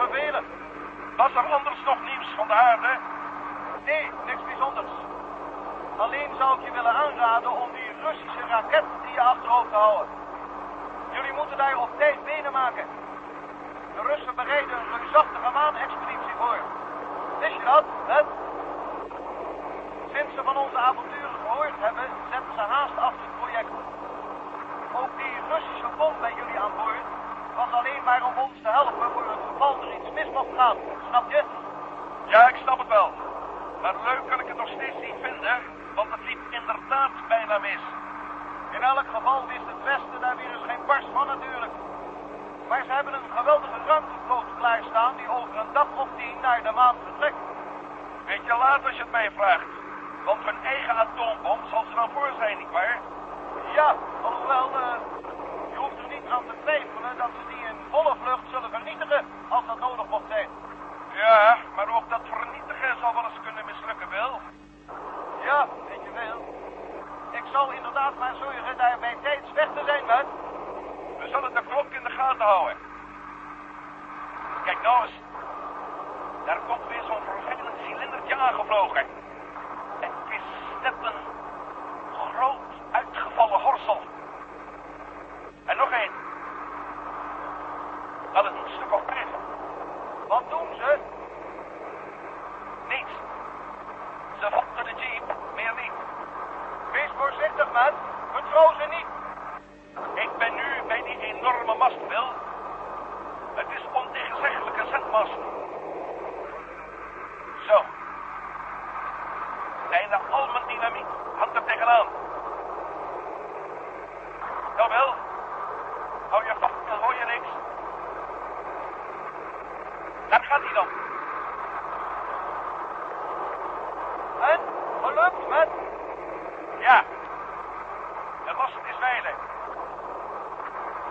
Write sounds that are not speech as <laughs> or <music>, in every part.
Was er anders nog nieuws van de aarde? Nee, niks bijzonders. Alleen zou ik je willen aanraden om die Russische raket in je achterhoofd te houden. Jullie moeten daar op tijd benen maken. De Russen bereiden een reusachtige maanexpeditie voor. Wist je dat, hè? Sinds ze van onze avonturen gehoord hebben, zetten ze haast achter het project. Ook die Russische bom bij jullie aan boord was alleen maar om ons te helpen voor het geval er iets mis mocht gaan. Snap je? Ja, ik snap het wel. Maar leuk kan ik het nog steeds niet vinden, want het liep inderdaad bijna mis. In elk geval wist het Westen daar weer eens geen barst van natuurlijk. Maar ze hebben een geweldige ruimtevloot klaarstaan die over een dag of tien naar de maan vertrekt. Beetje laat als je het mij vraagt. Want hun eigen atoombom zal ze dan voor zijn, nietwaar? Ja, alhoewel, eh, je hoeft er niet aan te twijfelen dat ze die in volle vlucht zullen vernietigen als dat nodig mocht zijn. Ja, maar ook dat vernietigen zal wel eens kunnen mislukken, Bill. Ja, weet je wel. Ik zal inderdaad maar zorgen daar bij tijds weg te zijn, man. We zullen de klok in de gaten houden. Kijk nou eens. Daar komt weer zo'n vervelend cilindertje aangevlogen. Het is net een groot uitgevallen horsel. En nog één. Dat is een stuk of vijf. Wat doen ze? Niets. Ze volgen de jeep, meer niet. Voorzichtig, man. Ze niet. Ik ben nu bij die enorme mast, Bill. Het is ontegenzeggelijk een zendmast. Zo. Bijna al mijn dynamiet hangt er tegenaan. Nou, Bill. Hou je vast, dan hoor je niks. Daar gaat hij dan. En? Gelukt, man. Ja. De mast is wijlen.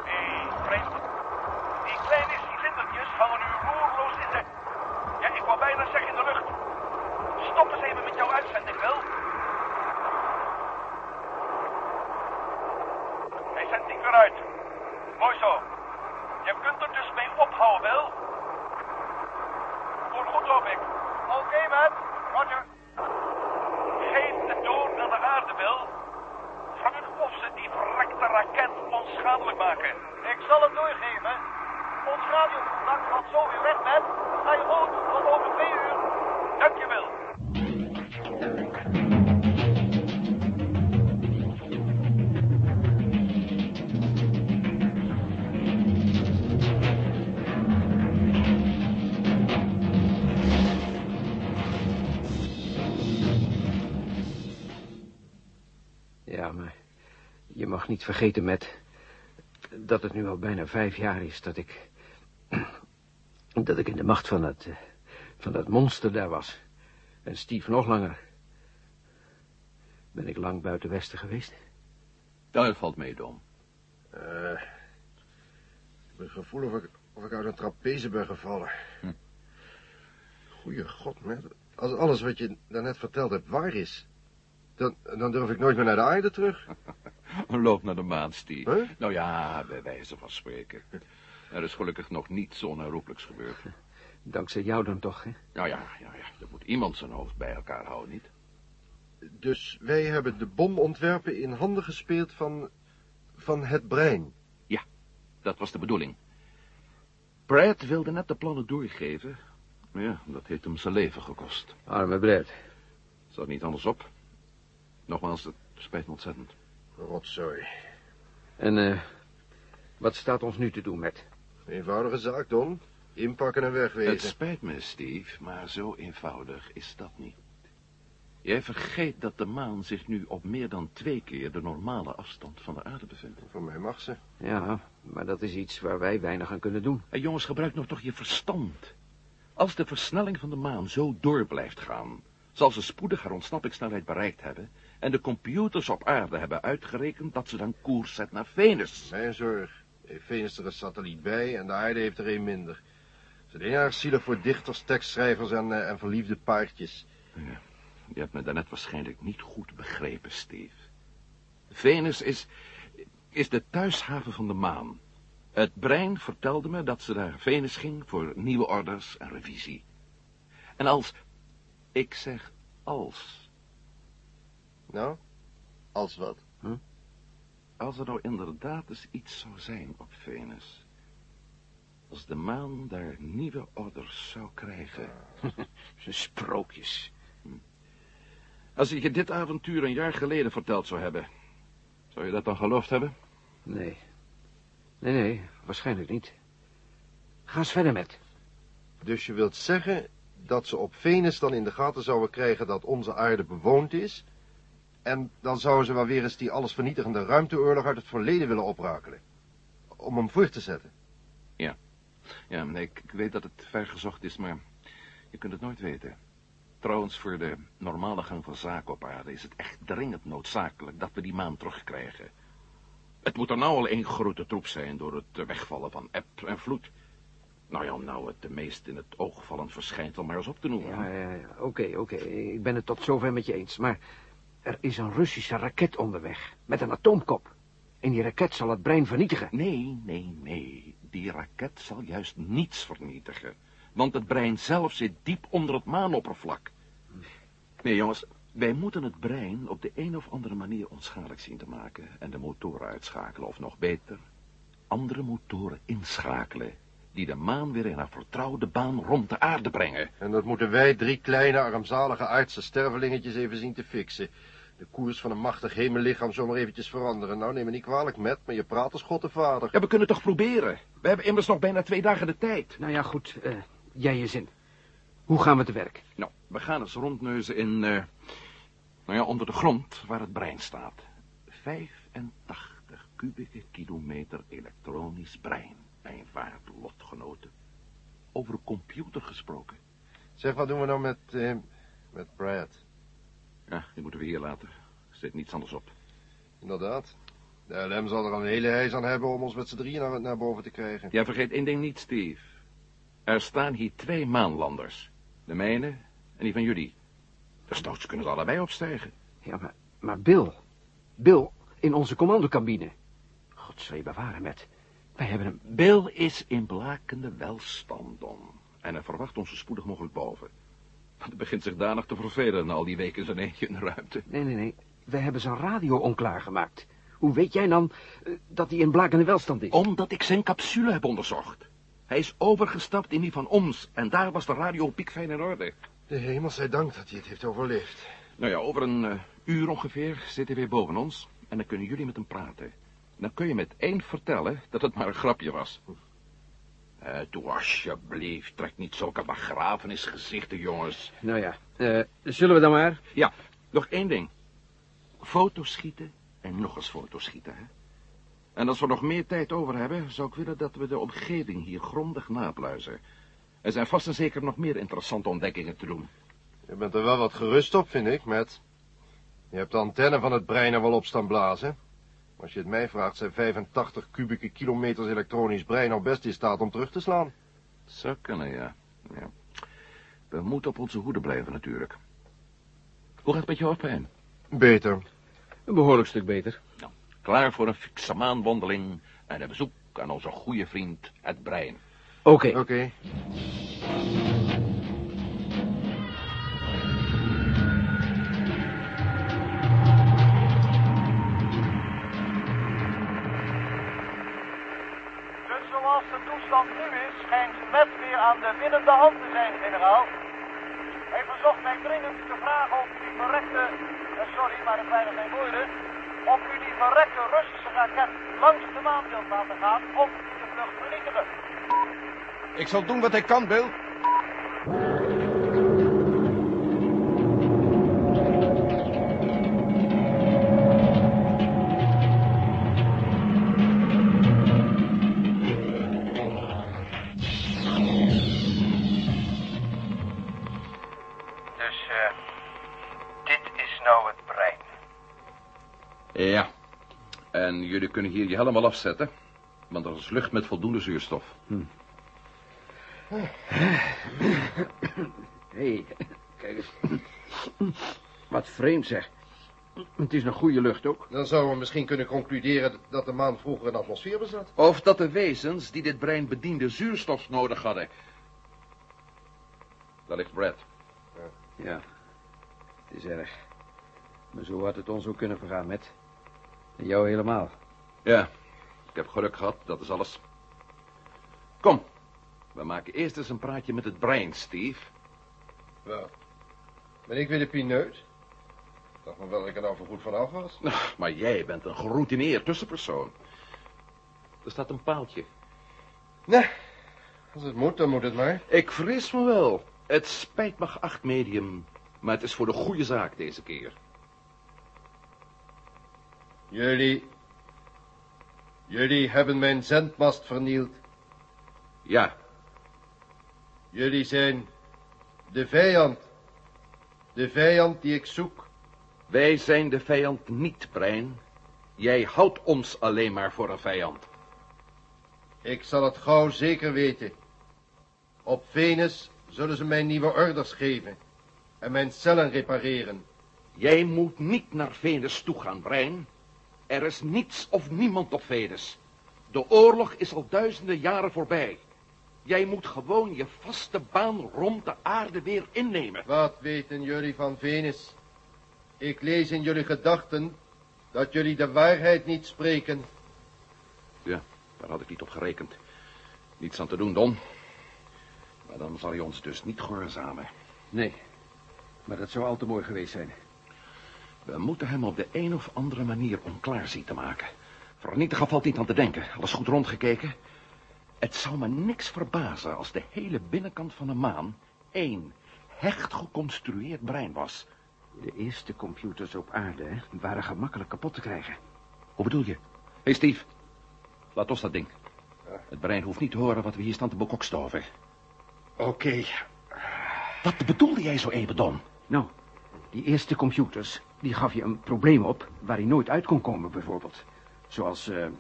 Hé, vreemd. Die kleine cilindertjes hangen nu roerloos in de... Ja, ik wou bijna zeggen in de lucht. Stop eens even met jouw uitzending, wel. Hij zendt niet weer uit. Mooi zo. Je kunt er dus mee ophouden, wel. Voel goed op, ik. Oké, man. Roger. Geef het door naar de aarde, Bill. Vraag of ze die verrekte raket onschadelijk maken. Ik zal het doorgeven. Ons radiocontact gaat zo weer weg, man. Ga je goed. Tot over twee uur. Dank je, Bill. Niet vergeten, met dat het nu al bijna vijf jaar is dat ik... <clears throat> dat ik in de macht van dat, eh, van dat monster daar was. En Steve nog langer. Ben ik lang buiten Westen geweest? Dat valt mee, Dom. Eh, ik heb het gevoel of ik, of ik uit een trapeze ben gevallen. Hm. Goeie god, man. Als alles wat je daarnet verteld hebt waar is... Dan, dan durf ik nooit meer naar de aarde terug. <laughs> Loop naar de maan, Steve. Huh? Nou ja, bij wijze van spreken. Er is gelukkig nog niets onherroepelijks gebeurd. <laughs> Dankzij jou dan toch, hè? Nou ja, ja, ja, er moet iemand zijn hoofd bij elkaar houden, niet? Dus wij hebben de bomontwerpen in handen gespeeld van... van het brein. Dat was de bedoeling. Brad wilde net de plannen doorgeven. Maar ja, dat heeft hem zijn leven gekost. Arme Brad. Zat niet anders op. Nogmaals, het spijt me ontzettend. Rotzooi. En eh, wat staat ons nu te doen met? Eenvoudige zaak, Don. Inpakken en Het wegwezen. spijt me, Steve, maar zo eenvoudig is dat niet. Jij vergeet dat de maan zich nu op meer dan twee keer de normale afstand van de aarde bevindt. Voor mij mag ze. Ja, maar dat is iets waar wij weinig aan kunnen doen. En jongens, gebruik nog toch je verstand. Als de versnelling van de maan zo door blijft gaan, zal ze spoedig haar ontsnappingssnelheid bereikt hebben en de computers op aarde hebben uitgerekend dat ze dan koers zet naar Venus. Mijn zorg. Heeft Venus er een satelliet bij en de aarde heeft er een minder. Ze zijn erg zielig voor dichters, tekstschrijvers en, eh, en verliefde paardjes. Ja, je hebt me daarnet waarschijnlijk niet goed begrepen, Steve. Venus is, is de thuishaven van de maan. Het brein vertelde me dat ze naar Venus ging voor nieuwe orders en revisie. En als, ik zeg als, Nou, als wat? als er nou inderdaad eens iets zou zijn op Venus. Als de maan daar nieuwe orders zou krijgen. <laughs> Sprookjes. Als ik je dit avontuur een jaar geleden verteld zou hebben, zou je dat dan geloofd hebben? Nee. Nee, nee, waarschijnlijk niet. Ga eens verder met. Dus je wilt zeggen dat ze op Venus dan in de gaten zouden krijgen dat onze aarde bewoond is... en dan zouden ze wel weer eens die allesvernietigende ruimteoorlog uit het verleden willen oprakelen. Om hem voor te zetten. Ja, nee, ik, ik weet dat het vergezocht is, maar je kunt het nooit weten. Trouwens, voor de normale gang van zaken op aarde is het echt dringend noodzakelijk dat we die maan terugkrijgen. Het moet er nou al één grote troep zijn door het wegvallen van eb en vloed. Nou ja, om nou het meest in het oog vallend verschijnsel maar eens op te noemen. Ja, ja, ja. Oké, oké. Ik ben het tot zover met je eens. Maar er is een Russische raket onderweg. Met een atoomkop. En die raket zal het brein vernietigen. Nee, nee, nee. Die raket zal juist niets vernietigen. Want het brein zelf zit diep onder het maanoppervlak. Nee, jongens, wij moeten het brein op de een of andere manier onschadelijk zien te maken... en de motoren uitschakelen, of nog beter, andere motoren inschakelen... die de maan weer in haar vertrouwde baan rond de aarde brengen. En dat moeten wij drie kleine, armzalige aardse stervelingetjes even zien te fixen. De koers van een machtig hemellichaam zomaar eventjes veranderen. Nou, neem me niet kwalijk met, maar je praat als God de Vader. Ja, we kunnen toch proberen? We hebben immers nog bijna twee dagen de tijd. Nou ja, goed. eh, jij je zin. Hoe gaan we te werk? Nou, we gaan eens rondneuzen in, eh, nou ja, onder de grond waar het brein staat. 85 kubieke kilometer elektronisch brein. Mijn lotgenoten. Over een computer gesproken. Zeg, wat doen we nou met, eh, met Brad? Ja, die moeten we hier laten. Er zit niets anders op. Inderdaad. De LM zal er een hele heis aan hebben om ons met z'n drieën naar, naar boven te krijgen. Jij vergeet één ding niet, Steve. Er staan hier twee maanlanders. De mijne en die van jullie. Desnoods kunnen ze allebei opstijgen. Ja, maar, maar Bill. Bill, in onze commandocabine. Godzee bewaren met. Wij hebben hem... Bill is in blakende welstand, Don. En hij verwacht ons zo spoedig mogelijk boven. Want hij begint zich danig te vervelen na al die weken zijn eentje in de ruimte. Nee, nee, nee. Wij hebben zijn radio onklaargemaakt. Hoe weet jij dan eh, dat hij in blakende welstand is? Omdat ik zijn capsule heb onderzocht. Hij is overgestapt in die van ons. En daar was de radio piekfijn in orde. De hemel zij dank dat hij het heeft overleefd. Nou ja, over een eh, uur ongeveer zit hij weer boven ons. En dan kunnen jullie met hem praten. Dan kun je met één vertellen dat het maar een grapje was. Eh, doe alsjeblieft, trek niet zulke begrafenisgezichten, jongens. Nou ja, eh, zullen we dan maar? Ja, nog één ding. Foto's schieten en nog eens foto's schieten, hè. En als we nog meer tijd over hebben, zou ik willen dat we de omgeving hier grondig napluizen. Er zijn vast en zeker nog meer interessante ontdekkingen te doen. Je bent er wel wat gerust op, vind ik, Matt. Je hebt de antenne van het brein er wel op staan blazen. Als je het mij vraagt, zijn 85 kubieke kilometers elektronisch brein al best in staat om terug te slaan. Zou kunnen, ja. ja. We moeten op onze hoede blijven, natuurlijk. Hoe gaat het met je hoofdpijn? Beter. Een behoorlijk stuk beter. Nou, klaar voor een fikse maanwandeling en een bezoek aan onze goede vriend, het brein. Oké. Oké. Van nu is, schijnt net weer aan de winnende hand te zijn, generaal. Hij verzocht mij dringend te vragen of die verrekte, eh, sorry, maar waren zijn woorden, of u die verrekte Russische raket langs de maan wilt laten gaan of de vlucht vernietigen. Ik zal doen wat ik kan, Bill. Jullie kunnen hier je helemaal afzetten. Want er is lucht met voldoende zuurstof. Hé, kijk eens. Wat vreemd zeg. Het is een goede lucht ook. Dan zouden we misschien kunnen concluderen dat de maan vroeger een atmosfeer bezat. Of dat de wezens die dit brein bedienden zuurstof nodig hadden. Daar ligt Brad. Ja, het is erg. Maar zo had het ons ook kunnen vergaan met. En jou helemaal. Ja, ik heb geluk gehad, dat is alles. Kom, we maken eerst eens een praatje met het brein, Steve. Wel, ben ik weer de pineut? Ik dacht nog wel dat ik er nou goed vanaf was. Nou, Maar jij bent een geroutineerd tussenpersoon. Er staat een paaltje. Nee, als het moet, dan moet het maar. Ik vrees me wel. Het spijt me geacht medium, maar het is voor de goede zaak deze keer. Jullie... Jullie hebben mijn zendmast vernield. Ja, Jullie zijn de vijand. De vijand die ik zoek. wij zijn de vijand niet, brein. Jij houdt ons alleen maar voor een vijand. Ik zal het gauw zeker weten. Op Venus zullen ze mij nieuwe orders geven. En mijn cellen repareren. Jij moet niet naar Venus toe gaan, brein. Er is niets of niemand op Venus. De oorlog is al duizenden jaren voorbij. Jij moet gewoon je vaste baan rond de aarde weer innemen. Wat weten jullie van Venus? Ik lees in jullie gedachten dat jullie de waarheid niet spreken. Ja, daar had ik niet op gerekend. Niets aan te doen, Don. Maar dan zal je ons dus niet gehoorzamen. Nee, maar dat zou al te mooi geweest zijn. We moeten hem op de een of andere manier onklaar zien te maken. Vernietigen valt niet aan te denken. Alles goed rondgekeken. Het zou me niks verbazen als de hele binnenkant van de maan één hecht geconstrueerd brein was. De eerste computers op aarde hè, waren gemakkelijk kapot te krijgen. Hoe bedoel je? Hé, hey Steve. Laat ons dat ding. Het brein hoeft niet te horen wat we hier staan te bekokstoven. Oké. Wat bedoelde jij zo even, Don? Nou, die eerste computers, die gaf je een probleem op waar hij nooit uit kon komen, bijvoorbeeld. Zoals, eh, eh,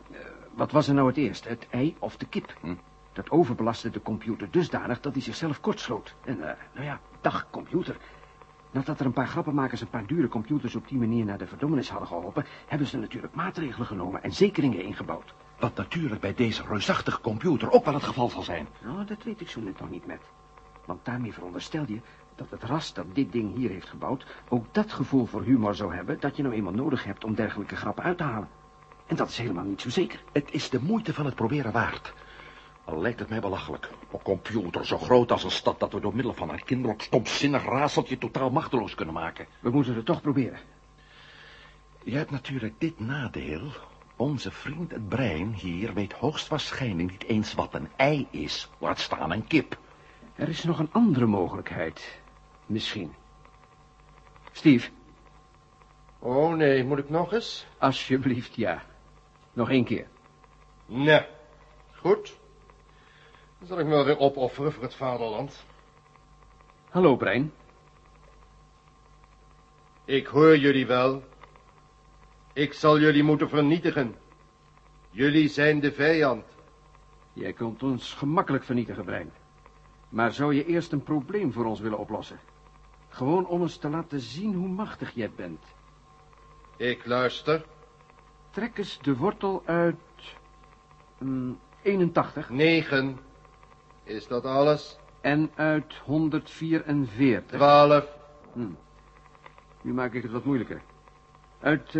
wat was er nou het eerst, het ei of de kip? Hm. Dat overbelastte de computer dusdanig dat hij zichzelf kortsloot. En, eh, nou ja, dag computer. Nadat er een paar grappenmakers een paar dure computers op die manier naar de verdommenis hadden geholpen... hebben ze natuurlijk maatregelen genomen en zekeringen ingebouwd. Wat natuurlijk bij deze reusachtige computer ook wel het geval zal zijn. Nou, dat weet ik zo net nog niet met. Want daarmee veronderstel je dat het ras dat dit ding hier heeft gebouwd... ook dat gevoel voor humor zou hebben dat je nou eenmaal nodig hebt om dergelijke grappen uit te halen. En dat is helemaal niet zo zeker. Het is de moeite van het proberen waard. Al lijkt het mij belachelijk. Een computer zo groot als een stad dat we door middel van een kinderlijk stomzinnig razeltje totaal machteloos kunnen maken. We moeten het toch proberen. Je hebt natuurlijk dit nadeel. Onze vriend het brein hier weet hoogstwaarschijnlijk niet eens wat een ei is. Laat staan een kip. Er is nog een andere mogelijkheid. Misschien. Steve, Oh nee, moet ik nog eens? alsjeblieft ja. Nog één keer. Nee. Goed. Dan zal ik me wel weer opofferen voor het vaderland. Hallo, brein. Ik hoor jullie wel. Ik zal jullie moeten vernietigen. Jullie zijn de vijand. Jij kunt ons gemakkelijk vernietigen, brein. Maar zou je eerst een probleem voor ons willen oplossen? Gewoon om ons te laten zien hoe machtig jij bent. Ik luister. Trek eens de wortel uit... mm, 81 Negen. Is dat alles? en uit 144. Twaalf. Nu maak ik het wat moeilijker. Uit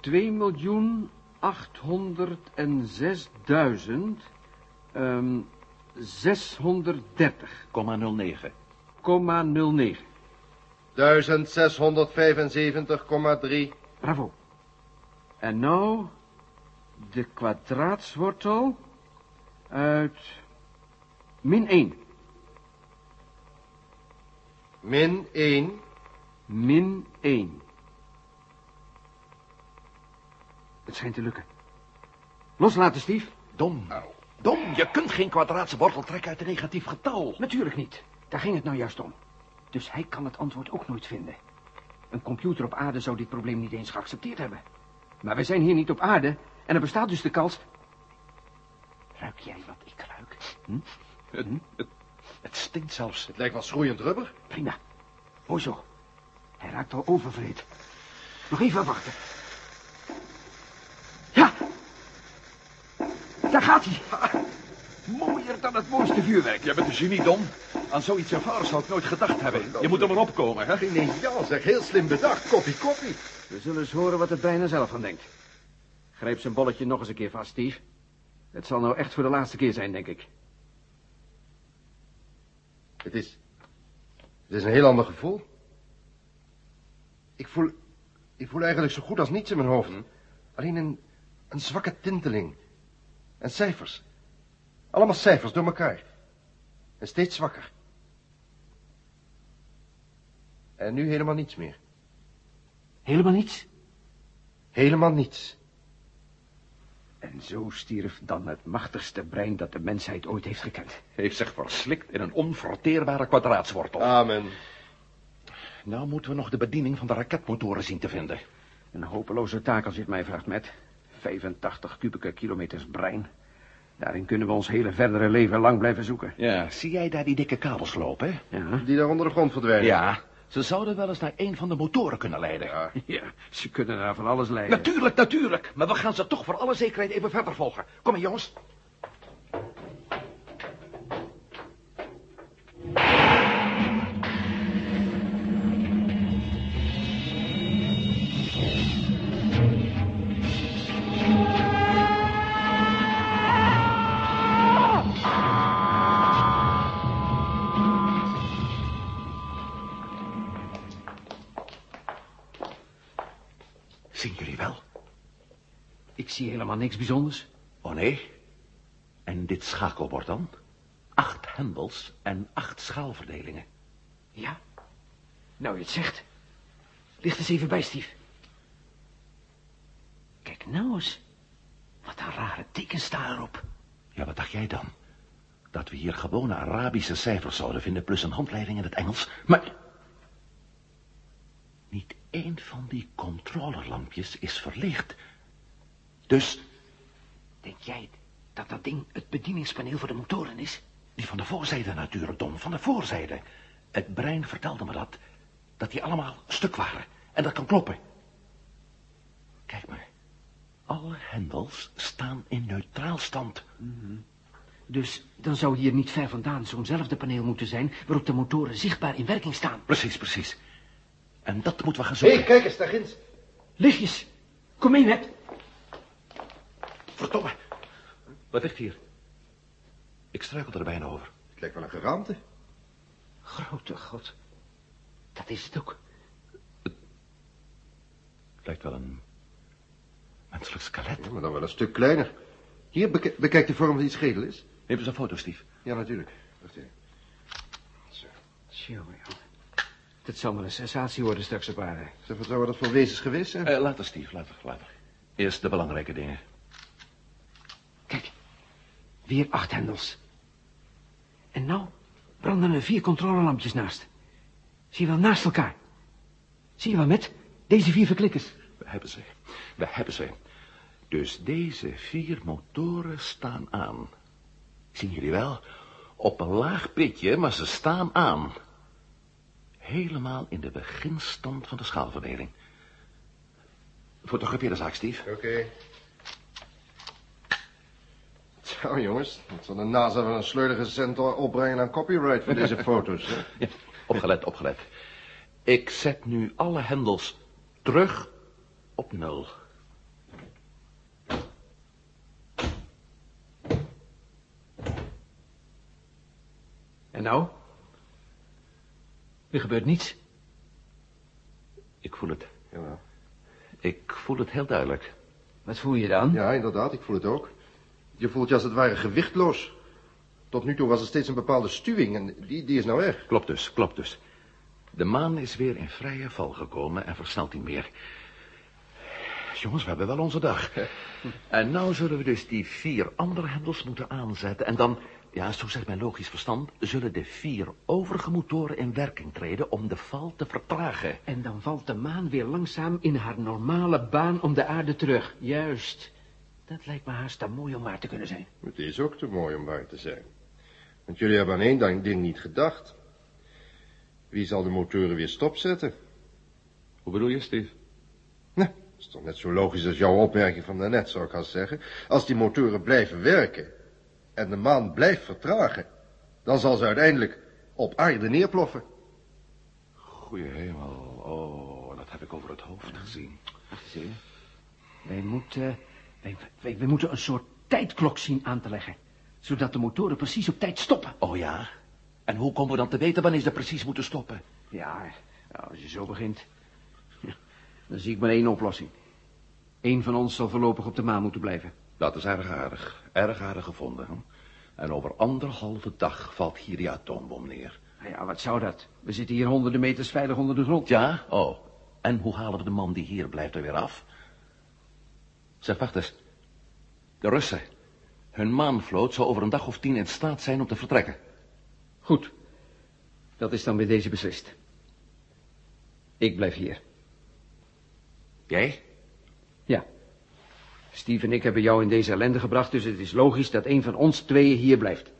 2 miljoen 806.000 ehm 630,09. 09. 1675,3. Bravo. En nou de kwadraatswortel uit min 1. Min 1. Min 1. Het schijnt te lukken. Loslaten, Steve. Dom. Dom, je kunt geen kwadraatse wortel trekken uit een negatief getal. Natuurlijk niet. Daar ging het nou juist om. Dus hij kan het antwoord ook nooit vinden. Een computer op aarde zou dit probleem niet eens geaccepteerd hebben. Maar wij zijn hier niet op aarde en er bestaat dus de kans... Ruik jij wat ik ruik? Hm? Het, het, het stinkt zelfs. Het lijkt wel schroeiend rubber. Prima. Mooi zo. Hij raakt al overvreed. Nog even wachten. Ja! Daar gaat hij. <laughs> Mooier dan het mooiste vuurwerk. Jij bent een genie, Dom. Aan zoiets ervaren zou ik nooit gedacht hebben. Je moet er maar opkomen, hè? Geniaal, zeg. Heel slim bedacht. Koppie, koppie. We zullen eens horen wat het er zelf van denkt. Grijp zijn bolletje nog eens een keer vast, Steve. Het zal nou echt voor de laatste keer zijn, denk ik. Het is... Het is een heel ander gevoel. Ik voel... Ik voel eigenlijk zo goed als niets in mijn hoofd. Alleen een... Een zwakke tinteling. En cijfers. Allemaal cijfers door elkaar. En steeds zwakker. En nu helemaal niets meer. Helemaal niets? Helemaal niets. En zo stierf dan het machtigste brein dat de mensheid ooit heeft gekend. Heeft zich verslikt in een onverteerbare kwadraatswortel. Amen. Nou moeten we nog de bediening van de raketmotoren zien te vinden. Een hopeloze taak als je het mij vraagt, met 85 kubieke kilometers brein. Daarin kunnen we ons hele verdere leven lang blijven zoeken. Ja, zie jij daar die dikke kabels lopen? Ja, Die daar onder de grond verdwijnen. Ja, ze zouden wel eens naar een van de motoren kunnen leiden. Ja. <laughs> ja ze kunnen daar van alles leiden. Natuurlijk, natuurlijk. Maar we gaan ze toch voor alle zekerheid even verder volgen. Kom maar, jongens. Helemaal niks bijzonders. Oh nee. En dit schakelbord dan? Acht hendels en acht schaalverdelingen. Ja? Nou, je het zegt. Licht eens even bij, Steve. Kijk nou eens. Wat een rare tekens staan erop. Ja, wat dacht jij dan? Dat we hier gewone Arabische cijfers zouden vinden... plus een handleiding in het Engels. Maar... Niet één van die controlelampjes is verlicht. Dus Denk jij dat dat ding het bedieningspaneel voor de motoren is? die van de voorzijde natuurlijk, Dom. Van de voorzijde. Het brein vertelde me dat. Dat die allemaal stuk waren. En dat kan kloppen. Kijk maar. Alle hendels staan in neutraal stand. Dus dan zou hier niet ver vandaan zo'nzelfde paneel moeten zijn... waarop de motoren zichtbaar in werking staan. Precies, precies. En dat moeten we gaan Hé, zoeken. kijk eens, daar ginds. Lichtjes, kom mee, met. Verdomme. Wat ligt hier? Ik struikel er bijna over. Het lijkt wel een geraamte. Grote god. Dat is het ook. Het lijkt wel een menselijk skelet. Ja, maar dan wel een stuk kleiner. Hier, bek- bekijk de vorm van die schedel is. Neem eens een foto, Steve. Ja, natuurlijk. Wacht even. Zo. Tjonge. Dat zal maar een sensatie worden straks op aarde. Zeg, wat dat voor wezens geweest zijn? Eh, later, Steve, later, later. Eerst de belangrijke dingen. Weer acht hendels. En nou branden er vier controlelampjes naast. Zie je wel, naast elkaar. Zie je wel, met deze vier verklikkers. We hebben ze. We hebben ze. Dus deze vier motoren staan aan. Zien jullie wel? Op een laag pitje, maar ze staan aan. Helemaal in de beginstand van de schaalverdeling. Fotografeer de zaak, Steve. Oké. Zo, jongens. Dat zal de NASA wel een sleudige cent opbrengen aan copyright voor deze foto's. Hè? <laughs> Ja, opgelet, opgelet. Ik zet nu alle hendels terug op nul. En nou? Er gebeurt niets. Ik voel het. Ja. Ik voel het heel duidelijk. Wat voel je dan? ja, inderdaad, ik voel het ook. Je voelt je als het ware gewichtloos. Tot nu toe was er steeds een bepaalde stuwing en die, die is nou weg. Klopt dus, klopt dus. De maan is weer in vrije val gekomen en versnelt niet meer. Jongens, we hebben wel onze dag. <laughs> En nou zullen we dus die vier andere hendels moeten aanzetten. En dan, ja, zo zegt mijn logisch verstand... zullen de vier overige motoren in werking treden om de val te vertragen. En dan valt de maan weer langzaam in haar normale baan om de aarde terug. Juist. Dat lijkt me haast te mooi om waar te kunnen zijn. Het is ook te mooi om waar te zijn. Want jullie hebben aan één ding- niet gedacht. Wie zal de motoren weer stopzetten? Hoe bedoel je, Steve? Nou, dat is toch net zo logisch als jouw opmerking van daarnet, zou ik gaan zeggen. Als die motoren blijven werken en de maan blijft vertragen, dan zal ze uiteindelijk op aarde neerploffen. Goeie hemel. Oh, dat heb ik over het hoofd gezien. Wacht eens even. Wij moeten, wij, wij, wij moeten een soort tijdklok zien aan te leggen. Zodat de motoren precies op tijd stoppen. Oh ja? En hoe komen we dan te weten wanneer ze precies moeten stoppen? Ja, als je zo begint. <laughs> dan zie ik maar één oplossing. Eén van ons zal voorlopig op de maan moeten blijven. Dat is erg aardig. Erg aardig gevonden. Hè? En over anderhalve dag valt hier die atoombom neer. Nou ja, wat zou dat? We zitten hier honderden meters veilig onder de grond. Ja? Oh. En hoe halen we de man die hier blijft er weer af? Zeg, wacht eens. De Russen. Hun maanvloot zou over een dag of tien in staat zijn om te vertrekken. Goed. Dat is dan weer deze beslist. Ik blijf hier. Jij? Ja. Steve en ik hebben jou in deze ellende gebracht, dus het is logisch dat een van ons tweeën hier blijft.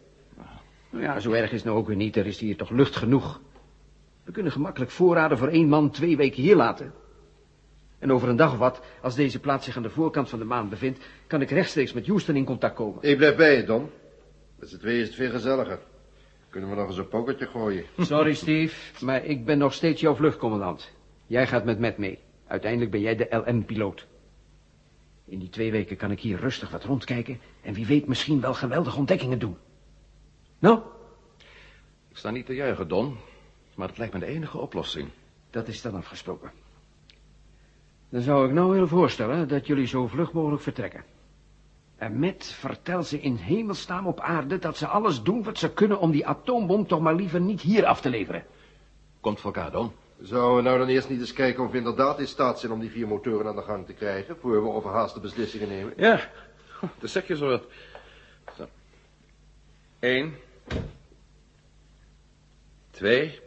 Nou ja, zo erg is het nou ook weer niet, er is hier toch lucht genoeg. We kunnen gemakkelijk voorraden voor één man twee weken hier laten. En over een dag of wat, als deze plaats zich aan de voorkant van de maan bevindt, kan ik rechtstreeks met Houston in contact komen. Ik blijf bij je, Don. Met z'n tweeën is het veel gezelliger. Kunnen we nog eens een pokertje gooien? <laughs> Sorry, Steve, maar ik ben nog steeds jouw vluchtcommandant. Jij gaat met Matt mee. Uiteindelijk ben jij de LM-piloot. In die twee weken kan ik hier rustig wat rondkijken... en wie weet misschien wel geweldige ontdekkingen doen. Nou, Ik sta niet te juichen, Don. Maar het lijkt me de enige oplossing. dat is dan afgesproken. Dan zou ik nou willen voorstellen dat jullie zo vlug mogelijk vertrekken. En met vertel ze in hemelsnaam op aarde dat ze alles doen wat ze kunnen om die atoombom toch maar liever niet hier af te leveren. Komt voor elkaar, Don. Zouden we nou dan eerst niet eens kijken of we inderdaad in staat zijn om die vier motoren aan de gang te krijgen, voor we overhaaste beslissingen nemen? Ja, <laughs> dat zeg je zo wat. Zo. Eén. Twee.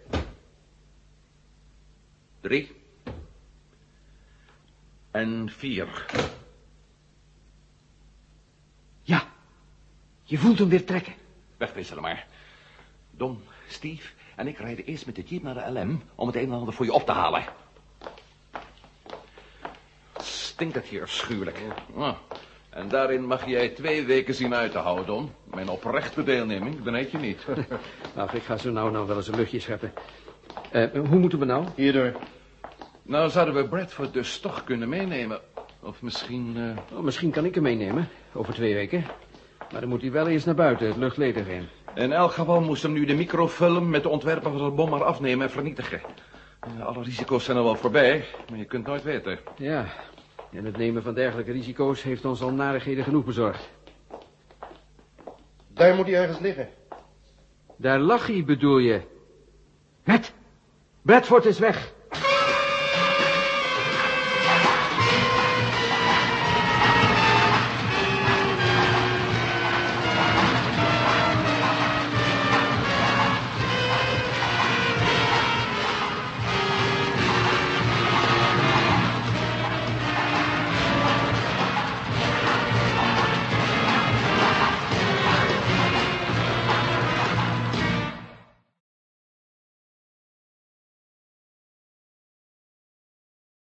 Drie. En vier. Ja, je voelt hem weer trekken. Wegwisselen maar. Don, Steve en ik rijden eerst met de jeep naar de LM... om het een en ander voor je op te halen. Stinkt het hier afschuwelijk. En daarin mag jij twee weken zien uit te houden, Don. Mijn oprechte deelneming beneed je niet. Ach, <laughs> ik ga zo nou nou wel eens een luchtje scheppen. Eh, hoe moeten we nou? Hierdoor. Nou, zouden we Bradford dus toch kunnen meenemen. Of misschien... eh, Oh, misschien kan ik hem meenemen, over twee weken. Maar dan moet hij wel eerst naar buiten, het luchtledig in. In elk geval moest hem nu de microfilm met de ontwerpen van de bom maar afnemen en vernietigen. Eh, Alle risico's zijn er wel voorbij, maar je kunt nooit weten. Ja, en het nemen van dergelijke risico's heeft ons al narigheden genoeg bezorgd. Daar moet hij ergens liggen. Daar lag hij, bedoel je? Met, Bradford is weg.